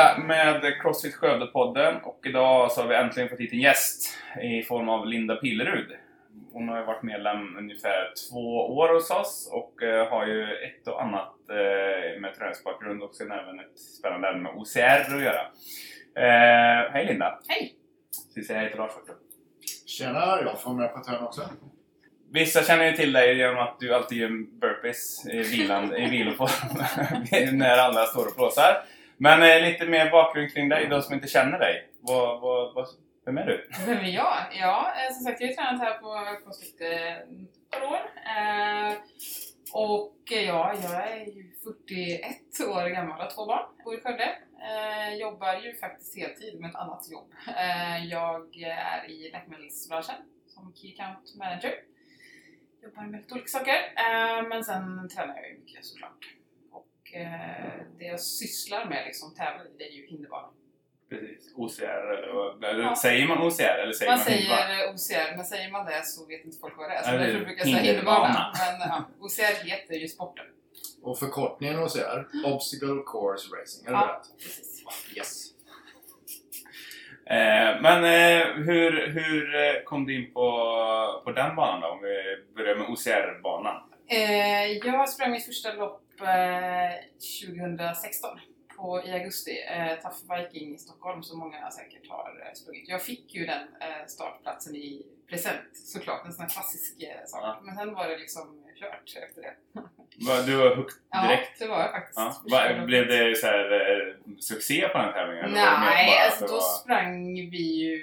tillbaka med Crossfit Skövde-podden och idag så har vi äntligen fått hit en gäst i form av Linda Pillerud. Hon har varit medlem ungefär två år hos oss och eh, har ju ett och annat eh, med träningsbakgrund och sen även ett spännande ämne med OCR att göra. Eh, hej Linda! Hej! Ska vi säga hej till Lars också? Tjena, jag får med på törn också. Vissa känner ju till dig genom att du alltid gör burpees i, vilan, i viloform när alla står och plåsar. Men eh, lite mer bakgrund kring dig, de som inte känner dig. Vad, vad, vad, vem är du? Vem är jag? Ja, eh, som sagt jag har ju tränat här på CrossFit ett eh, par år. Eh, och eh, ja, jag är ju 41 år gammal och har två barn. Bor i Skövde. Eh, jobbar ju faktiskt heltid med ett annat jobb. Eh, jag är i läkemedelsbranschen som Key Account Manager. Jobbar med lite olika saker. Eh, men sen tränar jag ju mycket såklart. Eh, det jag sysslar med, liksom tävlar i, det är ju hinderbana. Precis. OCR eller, eller Ja. säger man OCR eller säger Man man, säger eh, OCR, men säger man det så vet inte folk vad det är. Så därför brukar jag säga hinderbana. Men ja, OCR heter ju sporten. Och förkortningen er, Obstacle Course Racing, är det Ja, rätt? precis. Yes. Eh, men eh, hur, hur kom du in på, på den banan då? Om vi börjar med OCR-banan. Eh, jag sprang mitt första lopp eh, 2016 på, i augusti. Eh, Tough Viking i Stockholm som många säkert har eh, sprungit. Jag fick ju den eh, startplatsen i present såklart, en sån här klassisk eh, sak. Ja. Men sen var det liksom kört efter det. Du var hooked Ja, direkt? det var jag faktiskt. Ja. Blev det så här, eh, succé på den tävlingen? Nej, alltså då var- sprang vi ju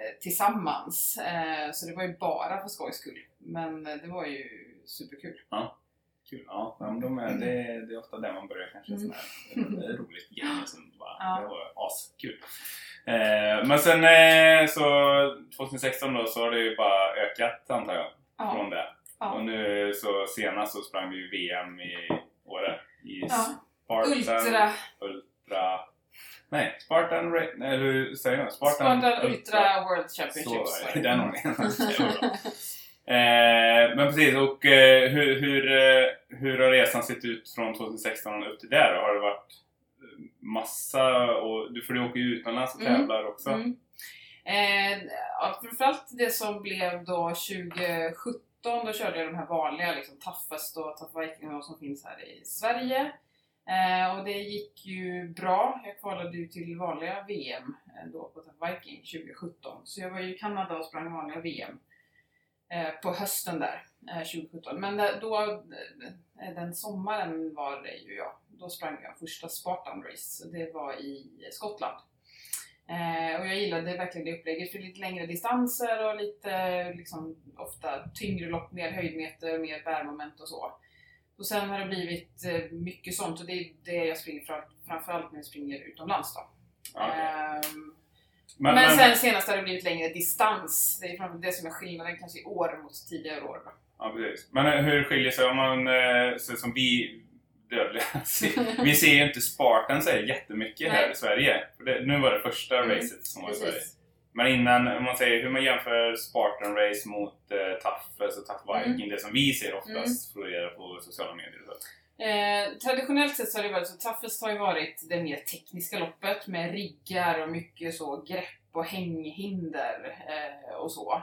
eh, tillsammans. Eh, Så det var ju bara för skojs skull. Men eh, det var ju superkul. Kul. Ja, men de är, det, det är ofta där man börjar kanske. Mm. Sån här, det är roligt och sen bara, Ja. det var askul. Eh, men sen eh, så 2016 då så har det ju bara ökat antar jag Ja. från det. Ja. Och nu så senast så sprang vi VM i Åre. I Ja. Spartan Ultra, Ultra... Nej, Spartan... Eller hur säger man? Spartan, Spartan Ultra World Så Championships. var det. Den ordningen. Eh, men precis, och eh, hur, hur, eh, hur har resan sett ut från 2016 upp till där? Har det varit eh, massa, och, du- för du åker ju utomlands och Mm. tävlar också. Mm. Eh, ja, framförallt det som blev då 2017, då körde jag de här vanliga, liksom Toughest och Tough Viking som finns här i Sverige. Eh, och det gick ju bra. Jag kvalade ju till vanliga VM då på Tough Viking 2017. Så jag var ju i Kanada och sprang vanliga VM på hösten där, eh, 2017. Men där- då, eh, den sommaren var det ju jag. Då sprang jag första Spartan Race. Det var i Skottland. Eh, och jag gillade verkligen det upplägget för lite längre distanser och lite liksom, ofta tyngre lopp, mer höjdmeter, mer bärmoment och så. Och sen har det blivit eh, mycket sånt och det är det jag springer fram, framförallt när jag springer utomlands då. Ja, okej. Men, men, men, sen senast har det blivit längre distans. Det är framför det som är skillnaden kanske i år mot tidigare år. Då. ja, precis. men eh, hur skiljer sig om man, eh, så som vi dödliga, vi ser ju inte Spartan så här jättemycket här Nej. i Sverige. Det, nu var det första Mm, racet som var i Sverige. Men innan, om man säger hur man jämför Spartan Race mot eh, Toughest och Tough Viking, det som vi ser oftast florera på sociala medier. Så. Eh, traditionellt sett så har det varit så Toughest har ju varit det mer tekniska loppet med riggar och mycket så grepp och hänghinder eh, och så.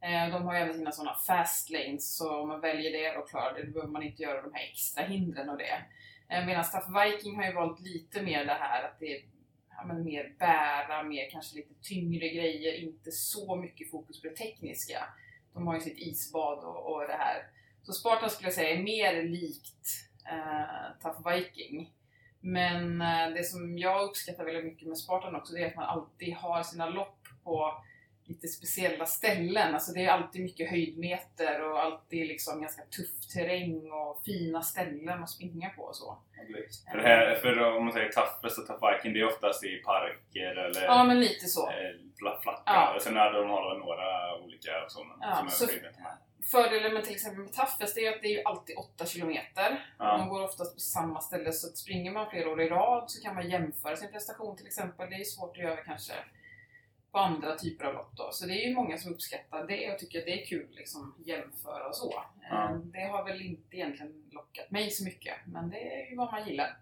Eh, de har ju även sina sådana fast lanes så om man väljer det och klarar det då behöver man inte göra de här extra hindren och det. Eh, Medan Tough Viking har ju valt lite mer det här att det är ja, men mer bära, mer kanske lite tyngre grejer, inte så mycket fokus på det tekniska. De har ju sitt isbad och, och det här. Så Spartan skulle jag säga är mer likt eh, Tough Viking. Men eh, det som jag uppskattar väldigt mycket med Spartan också det är att man alltid har sina lopp på lite speciella ställen. Alltså det är alltid mycket höjdmeter och alltid liksom ganska tuff terräng och fina ställen att springa på och så. För, det här, för om man säger Toughest och Tough Viking, det är oftast i parker eller Ja men lite så. eh, fla- flacka. Ja. Sen hade de har några olika sådana. Ja, som är så-. Fördelen med till exempel med Toughest är att det är ju alltid 8 kilometer. Ja. De går oftast på samma ställe så att springer man flera år i rad så kan man jämföra sin prestation till exempel. Det är svårt att göra kanske på andra typer av lopp då. Så det är ju många som uppskattar det och tycker att det är kul liksom jämföra och så. Ja. Eh, Det har väl inte egentligen lockat mig så mycket men det är ju vad man gillar.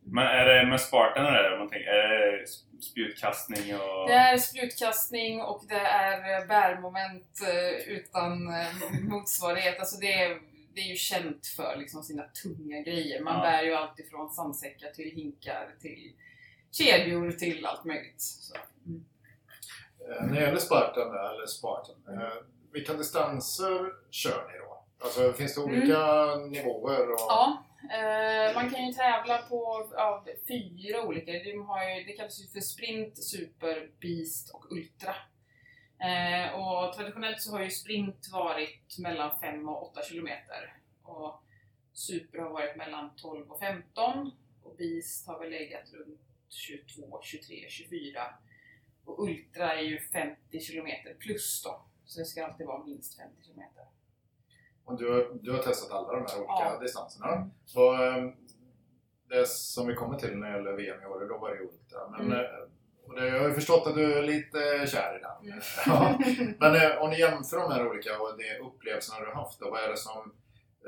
Men är det med Spartan är det, om man tänker, är det spjutkastning och... Det är spjutkastning och det är bärmoment eh, utan eh, motsvarighet. Alltså det, är, det är ju känt för liksom sina tunga grejer. Man Ja. bär ju allt ifrån sandsäckar till hinkar till kedjor till allt möjligt. Så. Mm. Eh, När det gäller Spartan, eller Spartan, vilka distanser kör ni då? Alltså finns det olika nivåer? Och... Ja, eh, man kan ju tävla på ja, fyra olika. De har ju, det kallas ju för sprint, super, beast och ultra. Eh, och traditionellt så har ju sprint varit mellan 5 och 8 kilometer. Och super har varit mellan 12 och 15. Och beast har väl legat runt 22, 23, 24. Och ultra är ju 50 kilometer plus då. Så det ska alltid vara minst 50 kilometer. Och du, har- du har testat alla de här olika Ja. distanserna. Mm. Och, eh, det som vi kommer till när det gäller VM i år, då var det Ultra. Men, Mm. eh, och det, jag har ju förstått att du är lite kär i den. Mm. Ja. Men eh, om ni jämför de här olika och de upplevelserna du har haft, då, vad är det som...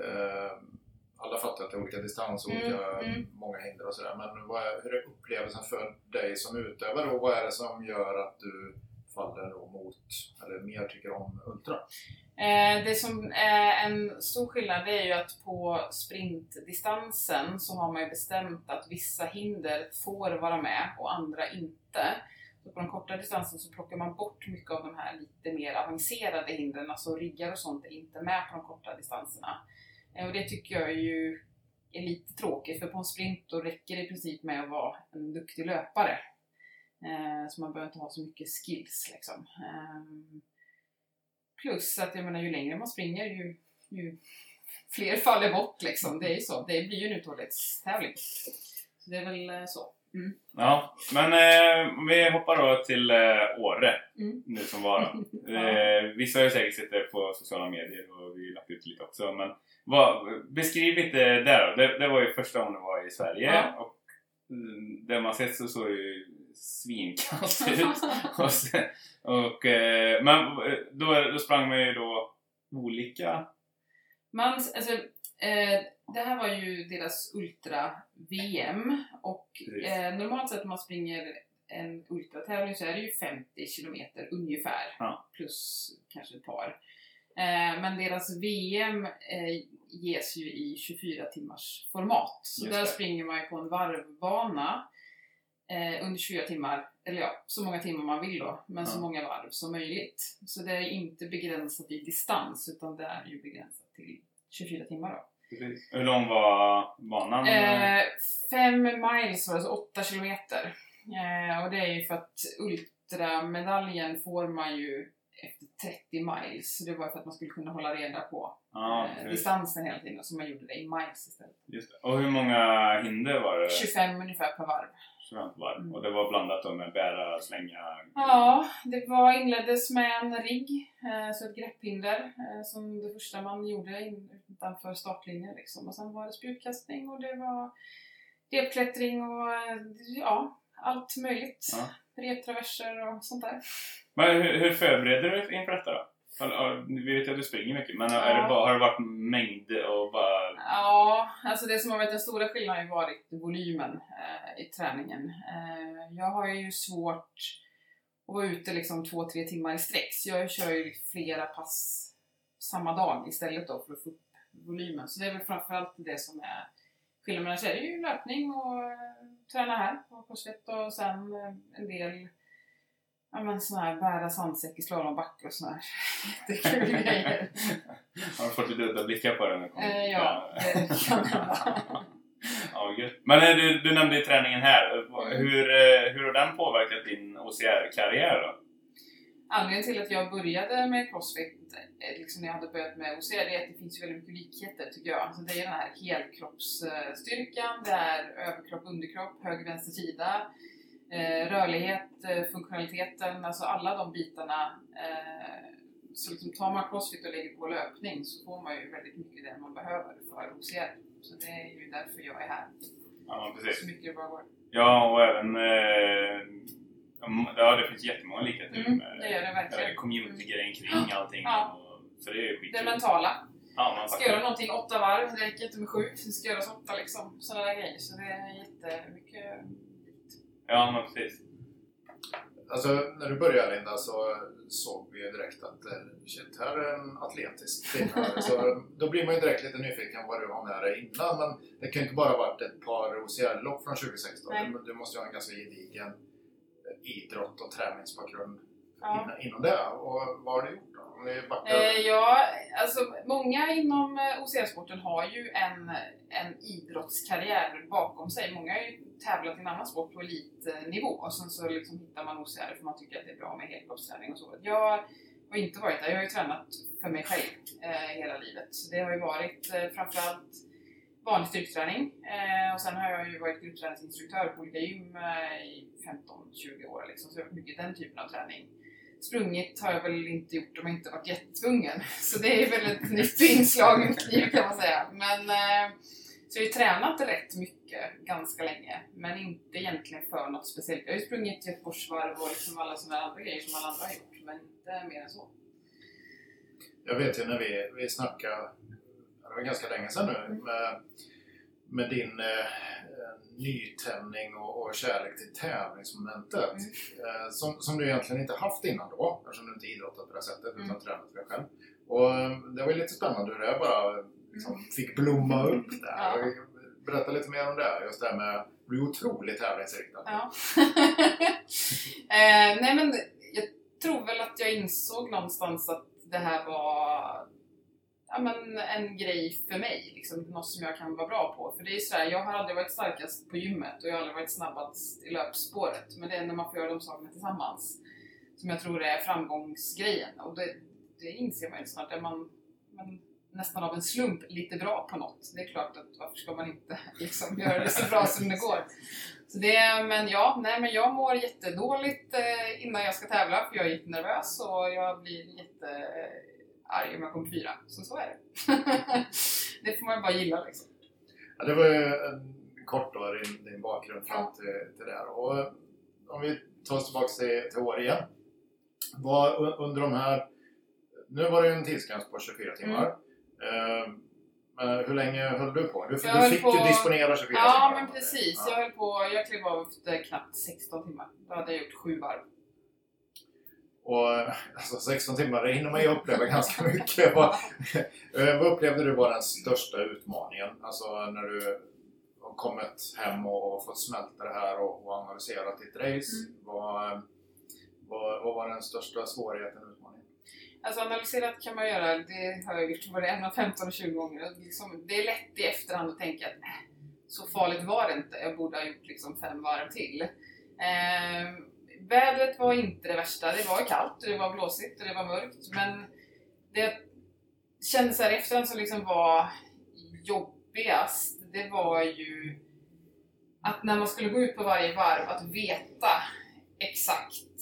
Eh, alla fattar att det är olika distans och Mm, olika, mm. många hinder och sådär. Men vad är, hur är upplevelsen för dig som utövare och vad är det som gör att du faller då mot, eller mer tycker om Ultra? Eh, det som är en stor skillnad det är ju att på sprintdistansen så har man ju bestämt att vissa hinder får vara med och andra inte. Så på den korta distansen så plockar man bort mycket av de här lite mer avancerade hindren, alltså riggar och sånt är inte med på de korta distanserna. Eh, och det tycker jag ju är lite tråkigt för på en sprint då räcker det i princip med att vara en duktig löpare. Eh, så man behöver inte ha så mycket skills liksom. Ehm, Plus att jag menar, ju längre man springer ju, ju fler faller bort liksom. Det är ju så. Det blir ju en uthållighetstävling. Så det är väl eh, så. Mm. Ja, men eh, vi hoppar då till eh, Åre Mm. nu som var. Eh, vissa har ju säkert sett det på sociala medier och vi har lagt ut lite också. Men vad, beskriv lite där då. Det, det var ju första gången du var i Sverige Ja. och mm, det man sett så såg ju svinkallt ut. och sen, och, eh, men då, då sprang man ju då olika. Man, alltså, eh, det här var ju deras Ultra-VM och eh, normalt sett när man springer en ultratävling så är det ju 50 kilometer ungefär. Ja. Plus kanske ett par. Eh, men deras VM eh, ges ju i 24 timmars format. Så Just där det. springer man ju på en varvbana eh, under 24 timmar, eller ja, så många timmar man vill då, men så Ja. många varv som möjligt. Så det är inte begränsat i distans, utan det är ju begränsat till 24 timmar då. Hur lång var banan? Eh, fem miles var det, så åtta kilometer. Eh, och det är ju för att ultramedaljen får man ju efter 30 miles. Så det var för att man skulle kunna hålla reda på ja, eh, precis. distansen hela tiden, så man gjorde det i miles istället. Just det. Och hur många hinder var det? 25 ungefär per varv. 25 varv. Mm. Och det var blandat då med bära, slänga? Ja, det var, inleddes med en rigg, eh, så ett grepphinder, eh, som det första man gjorde utanför startlinjen. Liksom. Och sen var det spjutkastning och det var repklättring och eh, ja, allt möjligt. Ja. Reptraverser och sånt där. Men hur, hur förbereder du inför detta då? Ja, Vi vet ju att du springer mycket, men är det Ja. bara, har det varit mängd och bara... Ja, alltså det som har varit den stora skillnaden har ju varit volymen eh, i träningen. Eh, jag har ju svårt att vara ute liksom två, tre timmar i sträck, så jag kör ju flera pass samma dag istället då för att få upp volymen. Så det är väl framförallt det som är skillnaden. Annars är det ju löpning och eh, träna här på Crossfit och sen eh, en del Ja men sån här bära sandsäck i slalombacke och sån här jättekul grejer. har du fått lite udda blickar på den? Eh, ja, det kan hända. ja. Men eh, du, du nämnde ju träningen här. Mm. Hur, eh, hur har den påverkat din OCR-karriär då? Anledningen till att jag började med Crossfit, eh, liksom när jag hade börjat med OCR, det är att det finns väldigt mycket likheter tycker jag. Alltså det är den här helkroppsstyrkan, det är överkropp, underkropp, höger, vänster sida, rörlighet, eh, funktionaliteten, alltså alla de bitarna. Eh, så liksom tar man Crossfit och lägger på löpning så får man ju väldigt mycket det man behöver för OCR. Så det är ju därför jag är här. Ja, precis. Så mycket det bara går. Ja, och även... Eh, ja, det finns jättemånga likheter Mm, med det gör det verkligen. eh, community-grejen kring allting. Ja. Och, så det är ju skit. Det mentala. Ja, man Ska göra någonting åtta varv, det räcker inte med sju. Det ska göras åtta liksom. Sådana där grejer. Så det är jättemycket Ja, men precis. Alltså, när du började Linda så såg vi ju direkt att eh, shit, här är en atletisk kvinna. så då blir man ju direkt lite nyfiken vad du har med dig innan. Men det kan ju inte bara varit ett par OCR-lopp från 2016. Nej. Du, du måste ju ha en ganska gedigen eh, idrott och träningsbakgrund Ja. inom, inom det. Och vad har du gjort Eh, ja, alltså många inom eh, OCR-sporten har ju en, en idrottskarriär bakom sig. Många har ju tävlat i en annan sport på elitnivå och sen så liksom hittar man OCR för man tycker att det är bra med helkroppsträning och så. Jag har inte varit där. Jag har ju tränat för mig själv eh, hela livet. Så det har ju varit eh, framförallt vanlig styrketräning eh, och sen har jag ju varit gruppträningsinstruktör på olika gym eh, i 15-20 år liksom, så jag har gjort mycket den typen av träning. Sprungit har jag väl inte gjort om jag inte varit jättetvungen. Så det är väl ett nytt inslag i mitt liv kan man säga. Men, eh, så jag har ju tränat rätt mycket ganska länge. Men inte egentligen för något speciellt. Jag har ju sprungit Göteborgsvarv och liksom alla sådana andra grejer som alla andra har gjort. Men inte mer än så. Jag vet ju när vi, vi snackade, det var ganska länge sedan nu, Mm. med, med din eh, nytändning och, och kärlek till tävlingsmomentet. Mm. Eh, som, som du egentligen inte haft innan då, eftersom du inte idrottat på det sättet utan Mm. tränat för dig själv. Och eh, det var ju lite spännande hur det bara liksom, fick blomma upp där. Mm. Ja. Berätta lite mer om det, just det här med du är otroligt tävlingsinriktad. Ja. eh, nej men jag tror väl att jag insåg någonstans att det här var ja, men en grej för mig. Liksom, något som jag kan vara bra på. För det är sådär, jag har aldrig varit starkast på gymmet och jag har aldrig varit snabbast i löpspåret. Men det är när man får göra de sakerna tillsammans som jag tror är framgångsgrejen. Och det, det inser man ju snart. Är man, man nästan av en slump lite bra på något. Det är klart att varför ska man inte liksom göra det så bra som det går. Så det, men ja, nej men jag mår jättedåligt eh, innan jag ska tävla för jag är jättenervös och jag blir jätte... Eh, jättearg om jag kommer fyra. Så så är det. det får man bara gilla liksom. Ja, det var ju en, kort då, din, din bakgrund fram Ja. till, till det här. Och eh, om vi tar oss tillbaka till, till år igen. Vad, u- under de här... Nu var det ju en tidsgräns på 24 timmar. Eh, men hur länge höll du på? Du, du fick på- ju disponera 24 Ja timmar. men precis. Ja. Jag höll på, jag klev av efter knappt 16 timmar. Då hade jag gjort sju varv. Och alltså 16 timmar, det hinner man ju uppleva ganska mycket. Vad, eh, vad upplevde du var den största utmaningen? Alltså när du har kommit hem och fått smälta det här och, och analyserat ditt race. Mm. Vad, vad, vad var den största svårigheten och utmaningen? Alltså analyserat kan man göra, det har jag gjort både 1, 15 och 20 gånger. Liksom, det är lätt i efterhand att tänka att äh, så farligt var det inte, jag borde ha gjort liksom fem varv till. Eh, vädret var inte det värsta, det var kallt, och det var blåsigt och det var mörkt. Men det kändes här efterhand som liksom var jobbigast, det var ju att när man skulle gå ut på varje varv, att veta exakt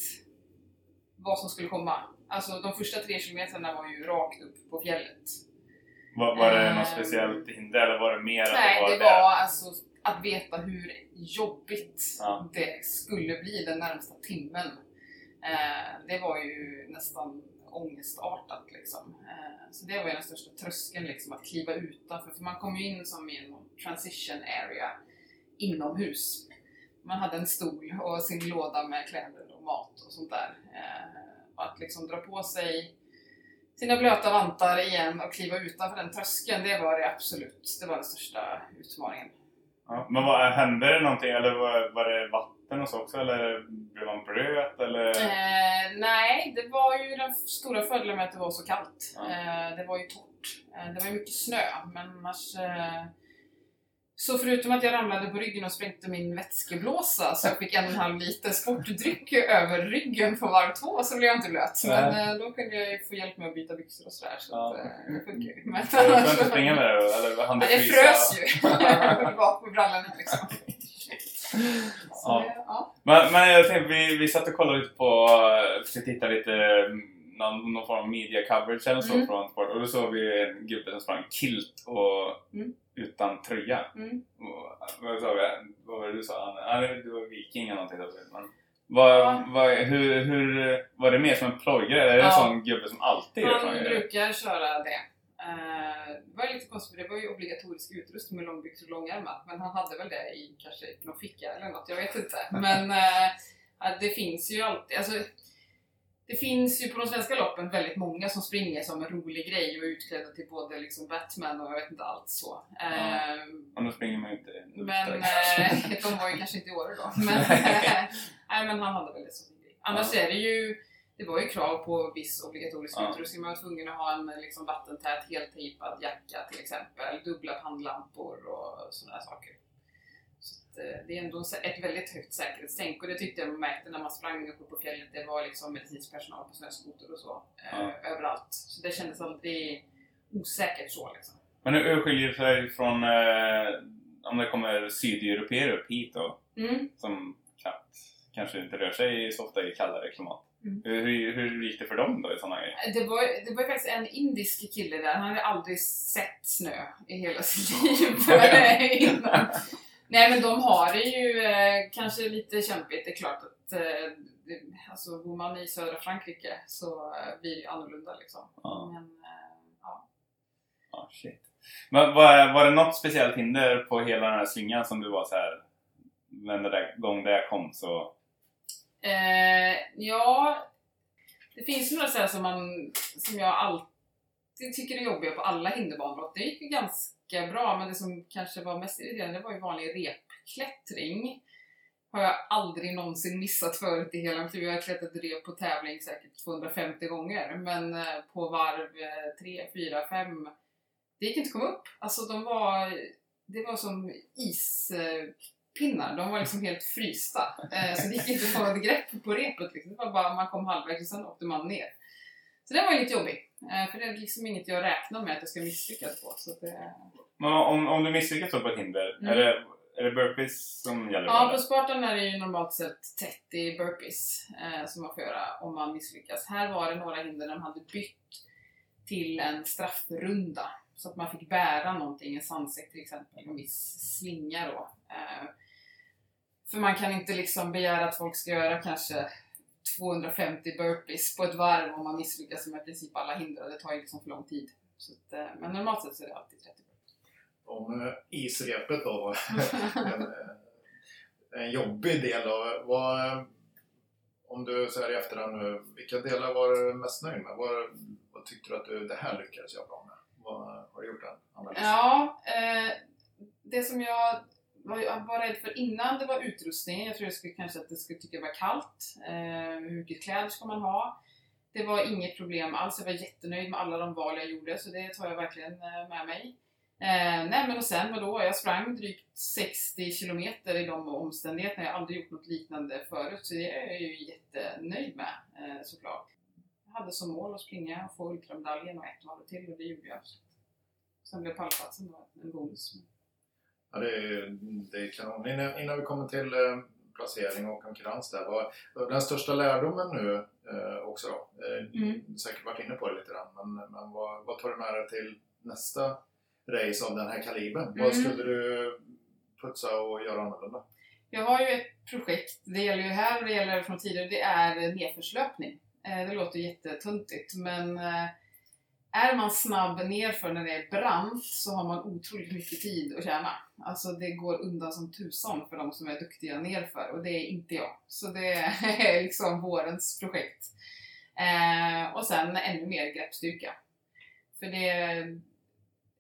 vad som skulle komma. Alltså de första tre kilometrarna var ju rakt upp på fjället. Var, var det något speciellt hinder eller var det mer att Nej, det var det var alltså att veta hur jobbigt Ja. det skulle bli den närmsta timmen. Eh, det var ju nästan ångestartat liksom. Eh, så det var ju den största tröskeln liksom, att kliva utanför. För man kom ju in som i en transition area inomhus. Man hade en stol och sin låda med kläder och mat och sånt där. Eh, och att liksom dra på sig sina blöta vantar igen och kliva utanför den tröskeln, det var det absolut. Det var den största utmaningen. Ja. Men vad, hände det någonting eller var, var det vatten och så också eller blev man blöt eller? Eh, nej, det var ju den stora fördelen med att det var så kallt. Ja. Eh, det var ju torrt. Eh, det var ju mycket snö, men annars... Eh, så förutom att jag ramlade på ryggen och sprängde min vätskeblåsa så jag fick en och en halv liter sportdryck över ryggen på varv två så blev jag inte blöt. Men eh, då kunde jag få hjälp med att byta byxor och sådär. Så Ja. eh, det funkar ju. Men Du kunde inte springa med det? Eller hann det frös ju bak på brallorna liksom. Så, Ja. ja. Men, men jag tänkte, vi, vi satt och kollade lite på, eh, försökte hitta lite mm, någon, någon form av media coverage eller så Mm. från sport och då såg vi en gubbe som sprang kilt och Mm. utan tröja. Mm. Och, vad, sa vi? vad var det du sa? Han, du var viking eller någonting. Men, vad, Ja. vad, hur, hur, var det mer som en plojgrej? Är det en Ja. sån gubbe som alltid gör Han brukar köra det. Eh, det var lite konstigt för det var ju obligatorisk utrustning med långbyxor och långärmat. Men han hade väl det i kanske någon ficka eller något, jag vet inte. Men ja, det finns ju alltid, alltså det finns ju på de svenska loppen väldigt många som springer som en rolig grej och är utklädda till både liksom Batman och jag vet inte allt så. Ja. Ehm, Och då springer man ju inte men direkt. eh, de var ju kanske inte i Åre då. Men, nej, men han hade väl det som grej. Annars Ja. är det ju det var ju krav på viss obligatorisk Ja. utrustning. Man var tvungen att ha en liksom, vattentät, heltejpad jacka till exempel. Dubbla pannlampor och sådana saker. Eh, det är ändå ett väldigt högt säkerhetstänk och det tyckte jag man märkte när man sprang uppe på fjället. Det var liksom medicinsk personal på snöskoter och så eh, Ja. överallt. Så det kändes aldrig osäkert så liksom. Men hur skiljer det sig från eh, om det kommer sydeuropeer upp hit då? Mm. Som knappt kanske inte rör sig så ofta i kallare klimat. Mm. Hur, hur, gick det för dem då i sådana grejer? Det var, det var faktiskt en indisk kille där, han hade aldrig sett snö i hela sitt liv innan. Nej men de har det ju eh, kanske lite kämpigt, det är klart att eh, det, alltså bor man i södra Frankrike så eh, blir det ju annorlunda liksom. Ja. Men, eh, ja. Ja, shit. Men var, var det något speciellt hinder på hela den här slingan som du var så här men den där gång det kom så... Eh, ja, det finns några så som, man, som jag alltid tycker är jobbiga på alla hinderbanbrott. Det gick ju ganska bra, men det som kanske var mest irriterande var ju vanlig repklättring. Har jag aldrig någonsin missat förut i hela mitt liv. Jag har klättrat rep på tävling säkert 250 gånger, men eh, på varv 3, 4, 5 det gick inte att komma upp. Alltså de var, det var som ispinnar. De var liksom helt frysta. Eh, så det gick inte att få ett grepp på repet. Liksom. Det var bara man kom halvvägs och sen åkte man ner. Så det var ju lite jobbigt. Eh, för det är liksom inget jag räknar med att jag ska misslyckas på. Så det... Men om, om du misslyckas på ett hinder, Mm. är, det, är det burpees som gäller? Ja, på Spartan är det ju normalt sett 30 burpees eh, som man får göra om man misslyckas. Här var det några hinder där de hade bytt till en straffrunda. Så att man fick bära någonting, en sandsäck till exempel, en viss slinga då. Eh, för man kan inte liksom begära att folk ska göra kanske 250 burpees på ett varv om man misslyckas med i princip alla hinder. Det tar ju liksom för lång tid. Så att, eh, men normalt sett så är det alltid 30 burpees. Om eh, isrepet då var en, eh, en jobbig del av vad, Om du säger i efterhand nu, vilka delar var du mest nöjd med? Vad, vad tyckte du att du, det här lyckades jag bra med? Vad, har du gjort en analys? Ja, eh, det som jag var, jag var rädd för innan det var utrustningen. Jag tror jag skulle kanske att det skulle tycka det var kallt. Eh, hur mycket kläder ska man ha? Det var inget problem alls. Jag var jättenöjd med alla de val jag gjorde så det tar jag verkligen eh, med mig. Eh, nej men och sen vadå? Jag sprang drygt 60 kilometer i de omständigheterna. Jag har aldrig gjort något liknande förut så det är jag ju jättenöjd med eh, såklart. Jag hade som mål att springa och få ultramedaljen och ett varv till och det gjorde jag. Sen blev pallplatsen då en bonus. Ja, det, är, det är kanon. Innan, innan vi kommer till eh, placering och konkurrens där. Vad, den största lärdomen nu eh, också då? Eh, Mm. Säkert varit inne på det lite grann. Men, men vad, vad tar du med dig till nästa race av den här kalibern? Mm. Vad skulle du putsa och göra annorlunda? Jag har ju ett projekt, det gäller ju här och det gäller från tidigare, det är nedförslöpning. Det låter jättetuntigt men är man snabb nerför när det är brant så har man otroligt mycket tid att tjäna. Alltså det går undan som tusan för de som är duktiga nerför och det är inte jag. Så det är liksom vårens projekt. Eh, och sen ännu mer greppstyrka. För det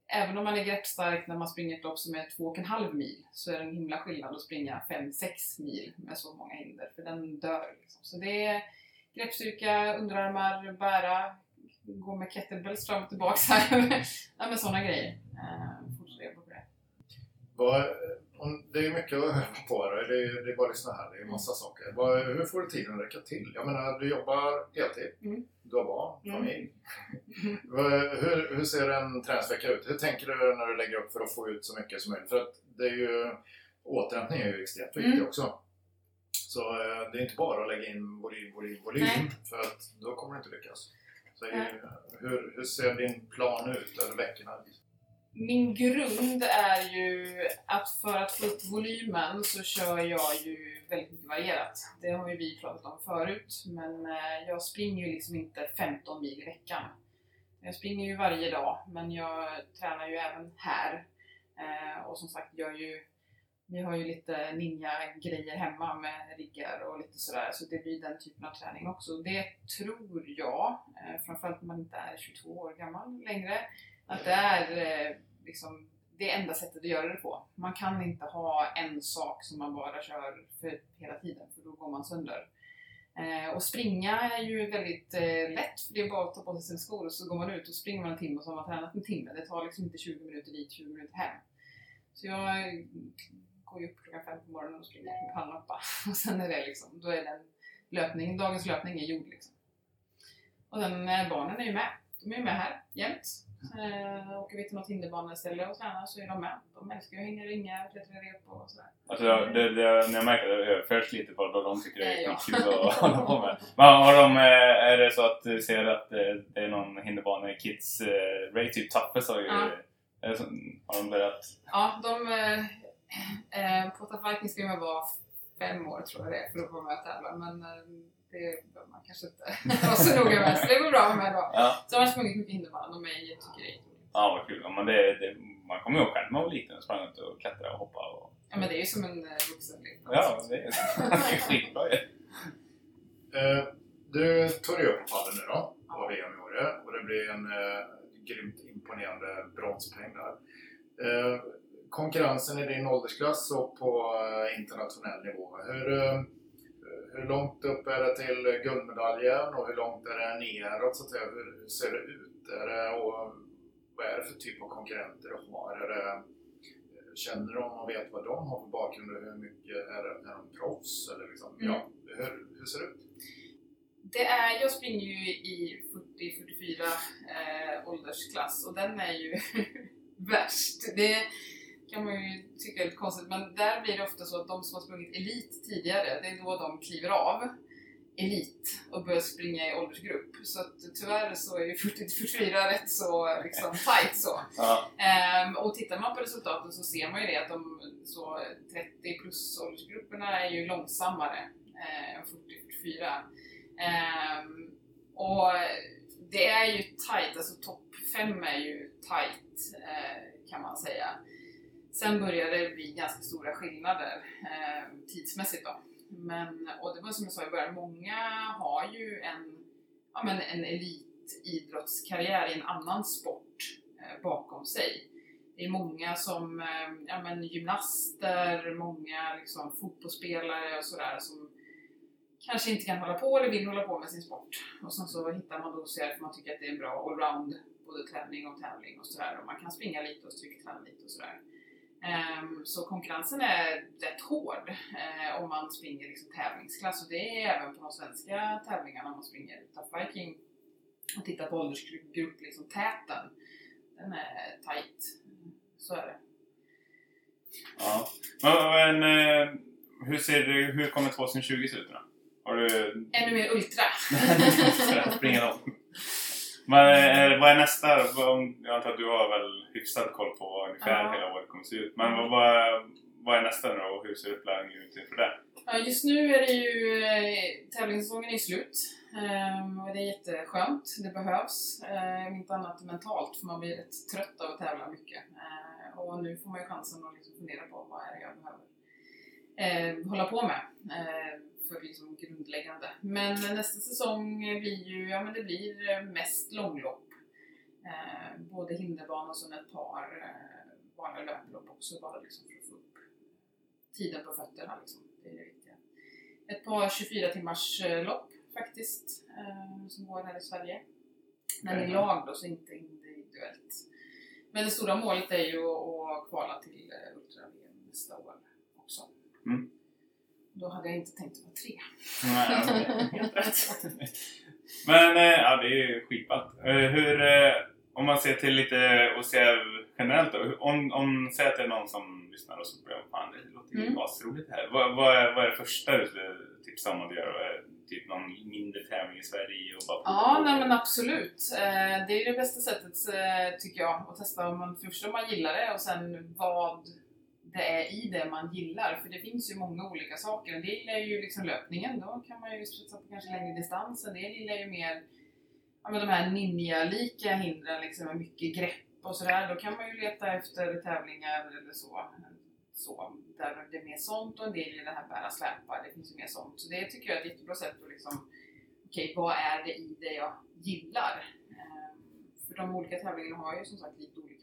även om man är greppstark när man springer ett lopp som är 2,5 mil så är det en himla skillnad att springa 5-6 mil med så många hinder, för den dör. Liksom. Så det är greppstyrka, underarmar, bära, gå med kettlebells fram och tillbaka. ja, men sådana grejer. Eh, fortsätta jobba på det. Vad, om, det är mycket att öva på. Det det är, det är bara att lyssna här. Det är massa saker. Vad, hur får du tiden att räcka till? Jag menar, du jobbar heltid. Mm. Du har barn, Mm. familj. Vad- hur, hur ser en träningsvecka ut? Hur tänker du när du lägger upp för att få ut så mycket som möjligt? För att det är ju, återhämtning är ju extremt viktigt Mm. också. Så eh, det är inte bara att lägga in volym, volym, volym. Nej. För att då kommer du inte lyckas. Är, hur, hur ser din plan ut över veckorna? Min grund är ju att för att få upp volymen så kör jag ju väldigt mycket varierat. Det har ju vi pratat om förut, men eh, jag springer ju liksom inte 15 mil i veckan. Jag springer ju varje dag, men jag tränar ju även här. Eh, och som sagt, jag ju, vi har ju lite ninja-grejer hemma med riggar och lite sådär, så det blir den typen av träning också. Det tror jag, eh, framförallt när man inte är 22 år gammal längre, att det är eh, liksom det enda sättet att göra det på. Man kan inte ha en sak som man bara kör för hela tiden, för då går man sönder. Eh, och springa är ju väldigt eh, lätt, för det är bara att ta på sig sina skor och så går man ut och springer man en timme och så har man tränat en timme. Det tar liksom inte 20 minuter dit, 20 minuter hem. Så jag går ju upp klockan fem på morgonen och springer med pannlampa. Och sen är det liksom, då är den löpningen, dagens löpning är gjord liksom. Och sen eh, barnen är ju med. De är ju med här jämt. Eh, åker vi till något hinderbaneställe och tränar så är de med. De älskar ju att hänga ringar, klättra rep och sådär. Alltså, det, det, när jag märker det överförs lite på vad de tycker det är Ja. skitkul att hålla på med. Men har de, eh, är det så att du ser att eh, det är någon hinderbane kids Ray typ Tappes har ju... Ja. Har de börjat... Ja, de... Eh, på Tough Viking ska man vara fem år tror jag det är för att få vara med och tävla. Men eh, det behöver man kanske inte vara så noga med. Så det går bra med mig då. Ja, Så har jag sprungit mycket hinderbana. De är jättetycker det är ja vad kul. Ja, men det, det, man kommer ihåg själv när man var liten och sprang ut och klättrade och hoppade. Och, Ja, men det är ju som en eh, vuxenlek. ja, det är, skitbra ju. Eh, Du tog dig upp på pallen nu då, på VM i Åre. Och det blir en eh, grymt imponerande bronspeng där. Eh, konkurrensen i din åldersklass och på eh, internationell nivå. Hur, eh, hur långt upp är det till guldmedaljen och hur långt är det neråt? Så att säga? Hur, hur ser det ut? Är det, och vad är det för typ av konkurrenter du har? Är det, känner de och vet vad de har för bakgrund och hur mycket är, det, är de proffs? Eller liksom, Mm. ja, hur, hur ser det ut? Det är, jag springer ju i 40-44 eh, åldersklass och den är ju värst. Det kan man ju tycka är lite konstigt men där blir det ofta så att de som har sprungit elit tidigare, det är då de kliver av elit och börjar springa i åldersgrupp. Så att, tyvärr så är ju 40-44 rätt så liksom tight så. Ja, Ehm, och tittar man på resultaten så ser man ju det att de så 30 plus åldersgrupperna är ju långsammare eh, än 40-44. Ehm, och det är ju tight, alltså topp 5 är ju tight eh, kan man säga. Sen började det bli ganska stora skillnader eh, tidsmässigt då. Men, och det var som jag sa i början, många har ju en, ja, men en elitidrottskarriär i en annan sport eh, bakom sig. Det är många som eh, ja, men gymnaster, många liksom, fotbollsspelare och sådär som kanske inte kan hålla på eller vill hålla på med sin sport. Och sen så hittar man då CR för man tycker att det är en bra allround, både träning och tävling och sådär. Och man kan springa lite och styrketräna lite och sådär. Ehm, så konkurrensen är rätt hård eh, om man springer liksom tävlingsklass och det är även på de svenska tävlingarna man springer Tough Viking och tittar på åldersgrupp, liksom täten. Den är tight. Så är det. ja. Men, men eh, hur, ser det, hur kommer 2020 se ut då? Har du Ännu mer ultra. Springa om. Men eh, vad är nästa? Vad- Jag antar att du har väl hyfsad koll på ungefär Ja. hela året kommer att se ut. Men vad, vad, är- vad är nästa nu och hur ser uppladdningen ut inför det? Ja, just nu är det ju eh, tävlingssäsongen är slut. Ehm, och det är jätteskönt. Det behövs. Eh, om inte annat mentalt för man blir rätt trött av att tävla mycket. Eh, och nu får man ju chansen att liksom fundera på vad är det jag behöver eh, hålla på med. Eh, för liksom grundläggande. Men nästa säsong blir ju, ja men det blir eh, mest långlopp. Eh, både hinderbana och sen ett par eh, vanliga löplopp också bara liksom för att få upp tiden på fötterna. Liksom. Det är det viktiga. Ett par 24 timmars eh, lopp faktiskt, eh, som går här i Sverige. Men i lag då, så inte individuellt. Men det stora målet är ju att kvala till eh, Ultra-VM nästa år också. Mm. Då hade jag inte tänkt att vara tre. Nej. Helt rätt. Men eh, ja, det är ju skitballt. Eh, Hur, eh, om man ser till lite och ser generellt då. Om, om säg att det är någon som lyssnar och så börjar fan det låter ju Mm. asroligt här. Vad, vad, är, vad är det första du skulle tipsa om att göra? Typ någon mindre tävling i Sverige och bara Ja, nej men absolut. Det är det bästa sättet tycker jag att testa om man först om man gillar det och sen vad det är i det man gillar. För det finns ju många olika saker. En del gillar ju liksom löpningen, då kan man ju liksom satsa på kanske längre distans. En del gillar ju mer ja, men de här ninja-lika hindren liksom, med mycket grepp och sådär, då kan man ju leta efter tävlingar eller så. så där det är mer sånt och en del i det här bära släpa, det finns ju mer sånt. Så det tycker jag är ett jättebra sätt att liksom, okej, okay, vad är det i det jag gillar? Ehm, för de olika tävlingarna har ju som sagt lite olika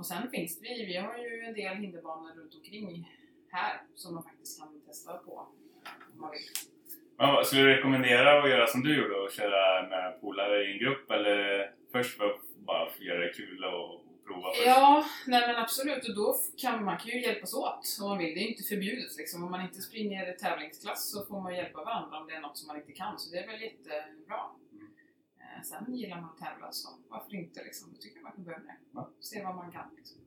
och sen finns det, vi har ju en del hinderbanor runt omkring här som man faktiskt kan testa på om man vill. Ja, skulle du rekommendera att göra som du gjorde och köra med polare i en grupp eller först för att bara göra det kul och prova först? Ja, nej men absolut och då kan man kan ju hjälpas åt om man vill. Det är inte förbjudet liksom. Om man inte springer tävlingsklass så får man hjälpa varandra om det är något som man inte kan. Så det är väl jättebra. Eh, sen gillar man att tävla så varför inte liksom? Då tycker jag man kan börja med det. Ja. Se vad man kan liksom.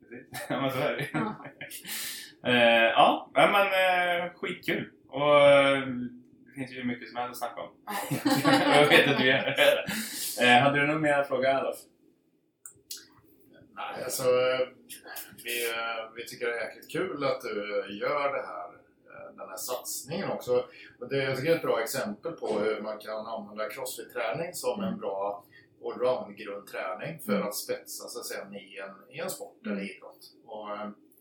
Precis, ja men så är det ja. eh, ja, men eh, skitkul! Och eh, det finns ju mycket som helst att snacka om. jag vet att du gör det. Eh, hade du någon mer fråga Olof? Nej, alltså vi, vi tycker det är jäkligt kul att du gör det här, den här satsningen också. Och det, är ett bra exempel på hur man kan använda crossfit-träning som en bra allround-grundträning för att spetsa att säga, i, en, i en sport eller idrott. Och,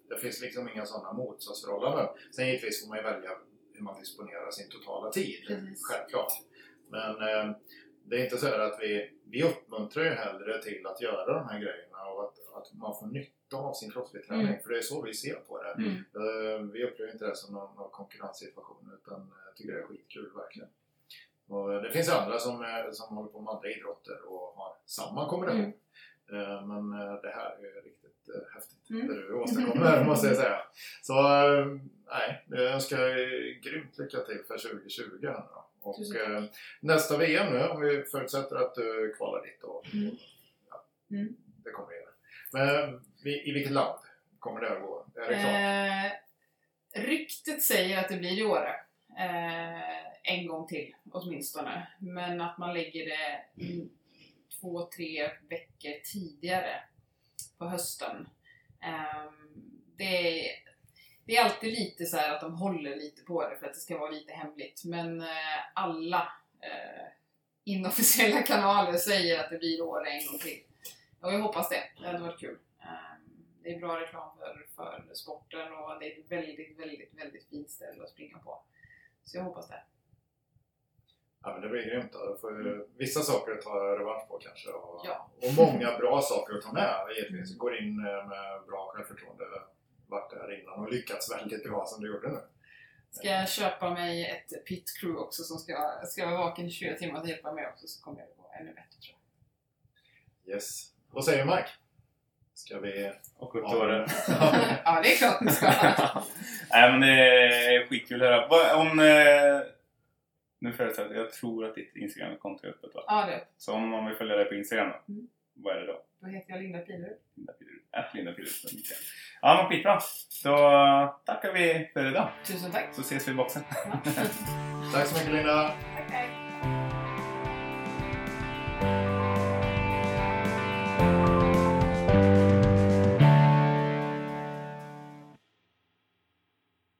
det finns liksom inga sådana motsatsförhållanden. Sen givetvis får man ju välja hur man disponerar sin totala tid, Precis. självklart. Men eh, det är inte så att vi, vi uppmuntrar ju hellre till att göra de här grejerna och att, att man får nytta av sin crossfit-träning. Mm. För det är så vi ser på det. Mm. Eh, vi upplever inte det som någon, någon konkurrenssituation utan jag tycker det är skitkul verkligen. Och det finns andra som, eh, som håller på med andra idrotter och har samma kombination. Mm. Eh, men eh, det här är riktigt eh, häftigt mm. det du åstadkommer måste jag säga. Så nej, jag önskar grymt lycka till för 2020 här nu Och nästa VM nu, om vi förutsätter att du kvalar dit då. Mm. Ja, mm. Det kommer det göra. Men i vilket land kommer det att gå? Är det klart? Eh, ryktet säger att det blir i Åre. Eh, en gång till åtminstone. Men att man lägger det två, tre veckor tidigare på hösten. Eh, det, är, det är alltid lite så att de håller lite på det för att det ska vara lite hemligt. Men eh, alla eh, inofficiella kanaler säger att det blir Åre en gång till. Och jag hoppas det. Det hade varit kul. Um, det är bra reklam för, för sporten och det är ett väldigt, väldigt, väldigt fint ställe att springa på. Så jag hoppas det. Ja, men det blir grymt. Då. Får vissa saker att ta revansch på kanske. Och, ja. och många bra saker att ta med givetvis. Går in eh, med bra självförtroende. Varit där innan och lyckats väldigt bra som du gjorde nu. Ska jag köpa mig ett pit crew också som ska, ska vara vaken i 24 timmar och hjälpa mig också så kommer jag gå ännu bättre tror jag. Yes. Vad säger Mike? Ska vi... Upp till Åre? ja, det är klart vi ska. Nej men det är skitkul att höra. Om, eh nu förutsätter jag, jag tror att ditt Instagram-konto är öppet va? Ja, det är. Så om man vill följa dig på Instagram då? Mm. Vad är det då? Då heter jag Linda Pilerud. Linda Pilerud. Att Linda Pilerud Ja men skitbra. Då tackar vi för idag. Tusen tack. Så ses vi i boxen. Ja. tack så mycket Linda.